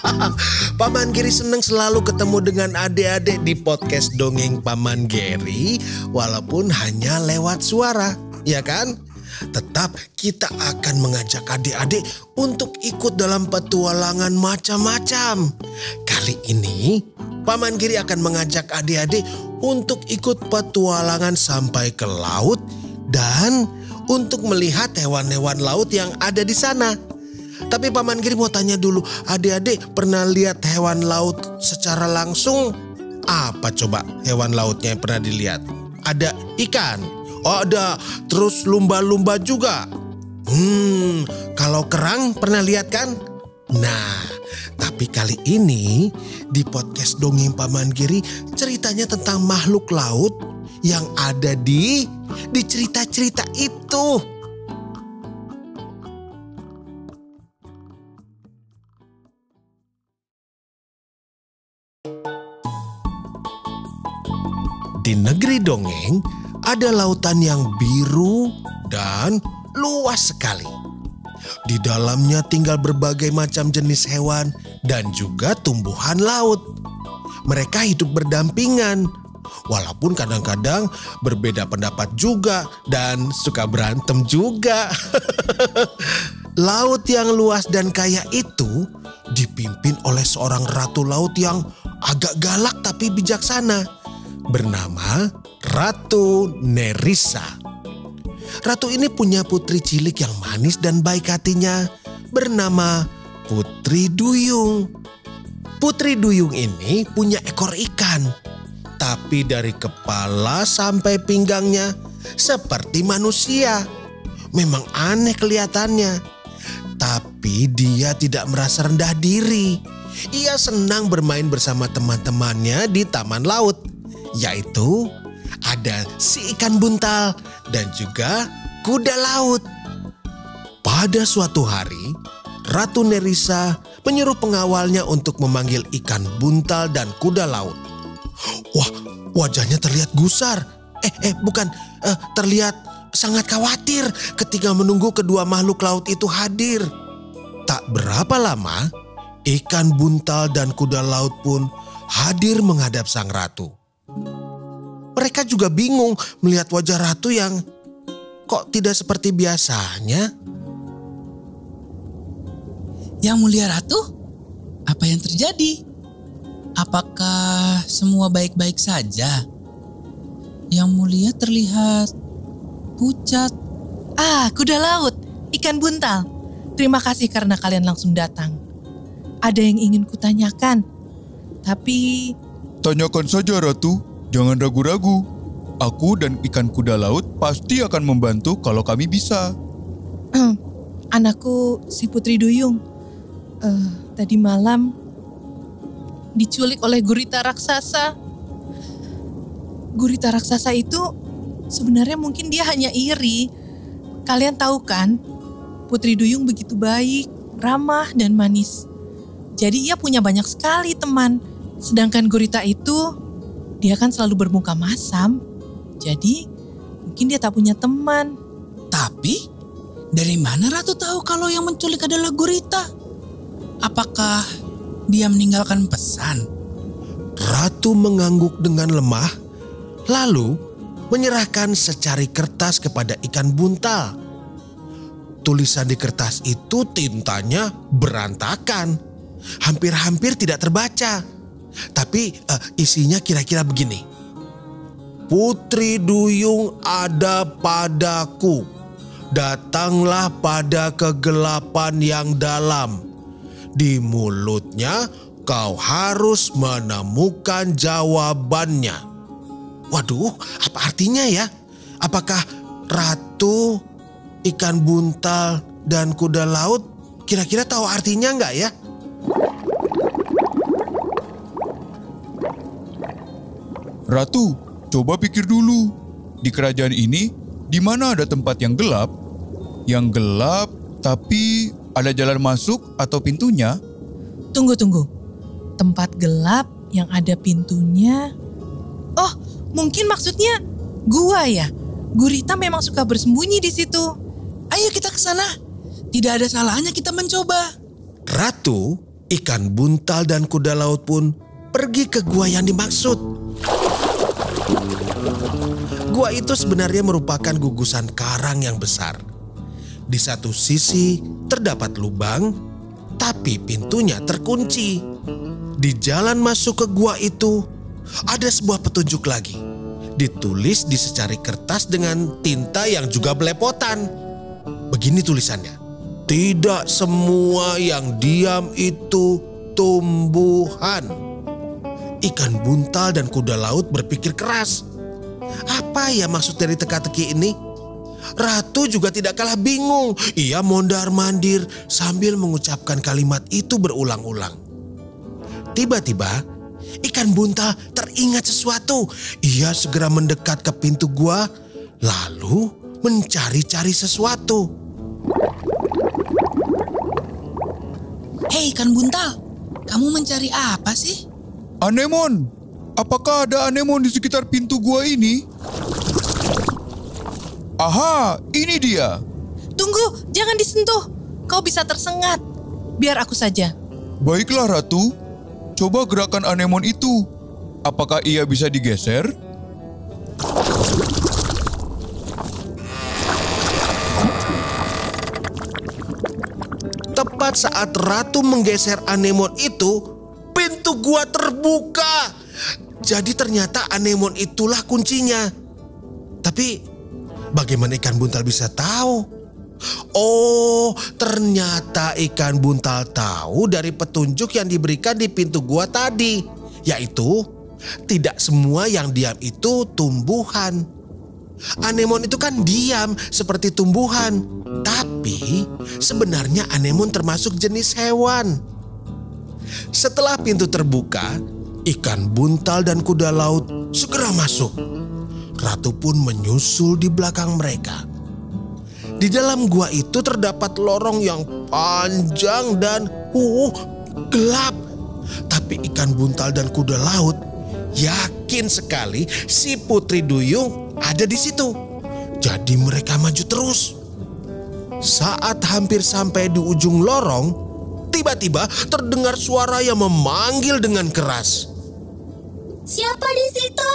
Paman Geri seneng selalu ketemu dengan adik-adik di podcast Dongeng Paman Geri Walaupun hanya lewat suara Ya kan? Tetap kita akan mengajak adik-adik untuk ikut dalam petualangan macam-macam Kali ini Paman Giri akan mengajak adik-adik untuk ikut petualangan sampai ke laut dan untuk melihat hewan-hewan laut yang ada di sana. Tapi Paman Giri mau tanya dulu, adik-adik pernah lihat hewan laut secara langsung? Apa coba hewan lautnya yang pernah dilihat? Ada ikan, oh ada, terus lumba-lumba juga. Hmm, kalau kerang pernah lihat kan? Nah, tapi kali ini di podcast Dongeng Paman Giri ceritanya tentang makhluk laut yang ada di di cerita-cerita itu. Negeri dongeng ada lautan yang biru dan luas sekali. Di dalamnya tinggal berbagai macam jenis hewan dan juga tumbuhan laut. Mereka hidup berdampingan, walaupun kadang-kadang berbeda pendapat juga dan suka berantem juga. laut yang luas dan kaya itu dipimpin oleh seorang ratu laut yang agak galak tapi bijaksana bernama Ratu Nerissa. Ratu ini punya putri cilik yang manis dan baik hatinya bernama Putri Duyung. Putri Duyung ini punya ekor ikan, tapi dari kepala sampai pinggangnya seperti manusia. Memang aneh kelihatannya, tapi dia tidak merasa rendah diri. Ia senang bermain bersama teman-temannya di taman laut, yaitu ada si ikan buntal dan juga kuda laut. Pada suatu hari, Ratu Nerissa menyuruh pengawalnya untuk memanggil ikan buntal dan kuda laut. Wah, wajahnya terlihat gusar. Eh, eh, bukan, eh, terlihat sangat khawatir ketika menunggu kedua makhluk laut itu hadir. Tak berapa lama, ikan buntal dan kuda laut pun hadir menghadap sang ratu. Mereka juga bingung melihat wajah ratu yang kok tidak seperti biasanya. Yang mulia ratu, apa yang terjadi? Apakah semua baik-baik saja? Yang mulia terlihat pucat. Ah, kuda laut, ikan buntal. Terima kasih karena kalian langsung datang. Ada yang ingin kutanyakan, tapi Tanyakan saja Ratu, jangan ragu-ragu. Aku dan ikan kuda laut pasti akan membantu kalau kami bisa. anakku si Putri Duyung eh, tadi malam diculik oleh gurita raksasa. Gurita raksasa itu sebenarnya mungkin dia hanya iri. Kalian tahu kan, Putri Duyung begitu baik, ramah dan manis. Jadi ia punya banyak sekali teman. Sedangkan gurita itu dia kan selalu bermuka masam. Jadi mungkin dia tak punya teman. Tapi, dari mana ratu tahu kalau yang menculik adalah gurita? Apakah dia meninggalkan pesan? Ratu mengangguk dengan lemah, lalu menyerahkan secari kertas kepada ikan buntal. Tulisan di kertas itu tintanya berantakan, hampir-hampir tidak terbaca. Tapi eh, isinya kira-kira begini. Putri Duyung ada padaku. Datanglah pada kegelapan yang dalam. Di mulutnya kau harus menemukan jawabannya. Waduh, apa artinya ya? Apakah Ratu, ikan buntal, dan kuda laut kira-kira tahu artinya nggak ya? Ratu, coba pikir dulu. Di kerajaan ini, di mana ada tempat yang gelap? Yang gelap, tapi ada jalan masuk atau pintunya? Tunggu, tunggu. Tempat gelap yang ada pintunya. Oh, mungkin maksudnya gua ya. Gurita memang suka bersembunyi di situ. Ayo kita ke sana. Tidak ada salahnya kita mencoba. Ratu, ikan buntal, dan kuda laut pun pergi ke gua yang dimaksud. Gua itu sebenarnya merupakan gugusan karang yang besar. Di satu sisi terdapat lubang, tapi pintunya terkunci. Di jalan masuk ke gua itu ada sebuah petunjuk lagi. Ditulis di secari kertas dengan tinta yang juga belepotan. Begini tulisannya. Tidak semua yang diam itu tumbuhan. Ikan buntal dan kuda laut berpikir keras. Apa ya maksud dari teka-teki ini? Ratu juga tidak kalah bingung. Ia mondar-mandir sambil mengucapkan kalimat itu berulang-ulang. Tiba-tiba, ikan buntal teringat sesuatu. Ia segera mendekat ke pintu gua, lalu mencari-cari sesuatu. Hei ikan buntal, kamu mencari apa sih? Anemon, apakah ada anemon di sekitar pintu gua ini? Aha, ini dia. Tunggu, jangan disentuh. Kau bisa tersengat. Biar aku saja. Baiklah Ratu, coba gerakan anemon itu. Apakah ia bisa digeser? Tepat saat Ratu menggeser anemon itu, pintu gua terbuka. Jadi ternyata anemon itulah kuncinya. Tapi bagaimana ikan buntal bisa tahu? Oh, ternyata ikan buntal tahu dari petunjuk yang diberikan di pintu gua tadi, yaitu tidak semua yang diam itu tumbuhan. Anemon itu kan diam seperti tumbuhan, tapi sebenarnya anemon termasuk jenis hewan. Setelah pintu terbuka, ikan buntal dan kuda laut segera masuk. Ratu pun menyusul di belakang mereka. Di dalam gua itu terdapat lorong yang panjang dan uh, gelap. Tapi ikan buntal dan kuda laut yakin sekali si Putri Duyung ada di situ. Jadi mereka maju terus. Saat hampir sampai di ujung lorong, tiba-tiba terdengar suara yang memanggil dengan keras. Siapa di situ?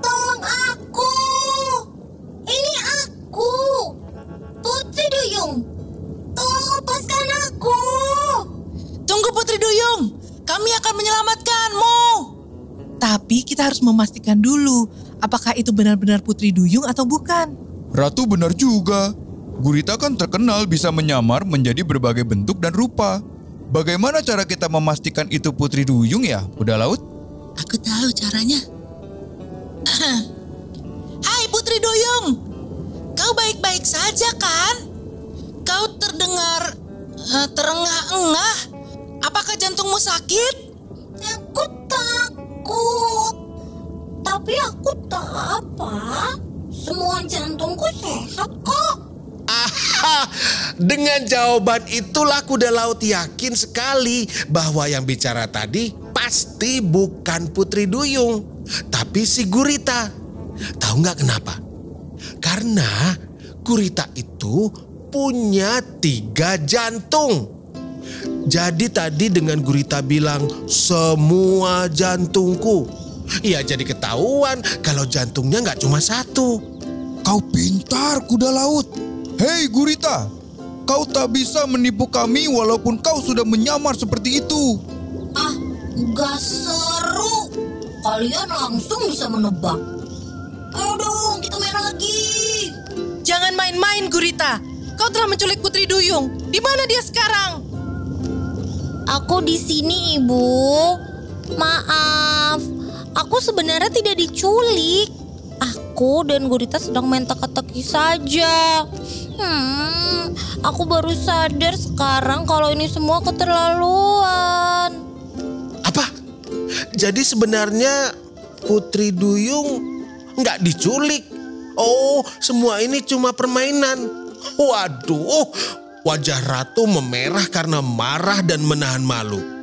Tolong aku. Ini aku. Putri Duyung. Tolong lepaskan aku. Tunggu Putri Duyung, kami akan menyelamatkanmu. Tapi kita harus memastikan dulu apakah itu benar-benar Putri Duyung atau bukan. Ratu benar juga. Gurita kan terkenal bisa menyamar menjadi berbagai bentuk dan rupa. Bagaimana cara kita memastikan itu Putri Duyung ya, kuda laut? Aku tahu caranya. Hai Putri Duyung, kau baik-baik saja kan? Kau terdengar eh, terengah-engah. Apakah jantungmu sakit? Aku takut. Tapi aku tak apa. Semua jantungku sehat kok. Dengan jawaban itulah kuda laut yakin sekali bahwa yang bicara tadi pasti bukan Putri Duyung, tapi si Gurita. Tahu nggak kenapa? Karena Gurita itu punya tiga jantung. Jadi tadi dengan Gurita bilang semua jantungku. Ya jadi ketahuan kalau jantungnya nggak cuma satu. Kau pintar, kuda laut. Hei Gurita, kau tak bisa menipu kami walaupun kau sudah menyamar seperti itu. Ah, gak seru. Kalian langsung bisa menebak. Ayo dong, kita main lagi. Jangan main-main Gurita. Kau telah menculik Putri Duyung. Di mana dia sekarang? Aku di sini, Ibu. Maaf, aku sebenarnya tidak diculik. Aku aku dan Gurita sedang main teka-teki saja. Hmm, aku baru sadar sekarang kalau ini semua keterlaluan. Apa? Jadi sebenarnya Putri Duyung nggak diculik. Oh, semua ini cuma permainan. Waduh, wajah Ratu memerah karena marah dan menahan malu.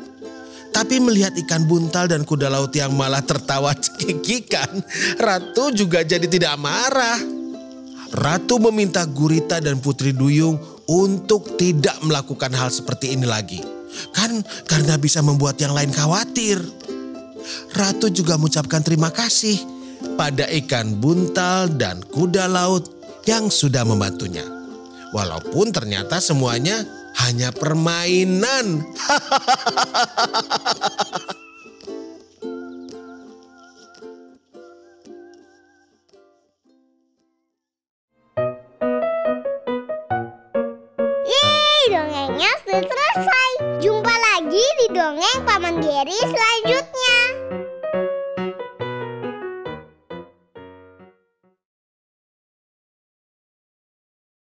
Tapi melihat ikan buntal dan kuda laut yang malah tertawa cekikikan, Ratu juga jadi tidak marah. Ratu meminta Gurita dan Putri Duyung untuk tidak melakukan hal seperti ini lagi. Kan karena bisa membuat yang lain khawatir. Ratu juga mengucapkan terima kasih pada ikan buntal dan kuda laut yang sudah membantunya. Walaupun ternyata semuanya hanya permainan. Selesai. Jumpa lagi di dongeng Paman Geri selanjutnya.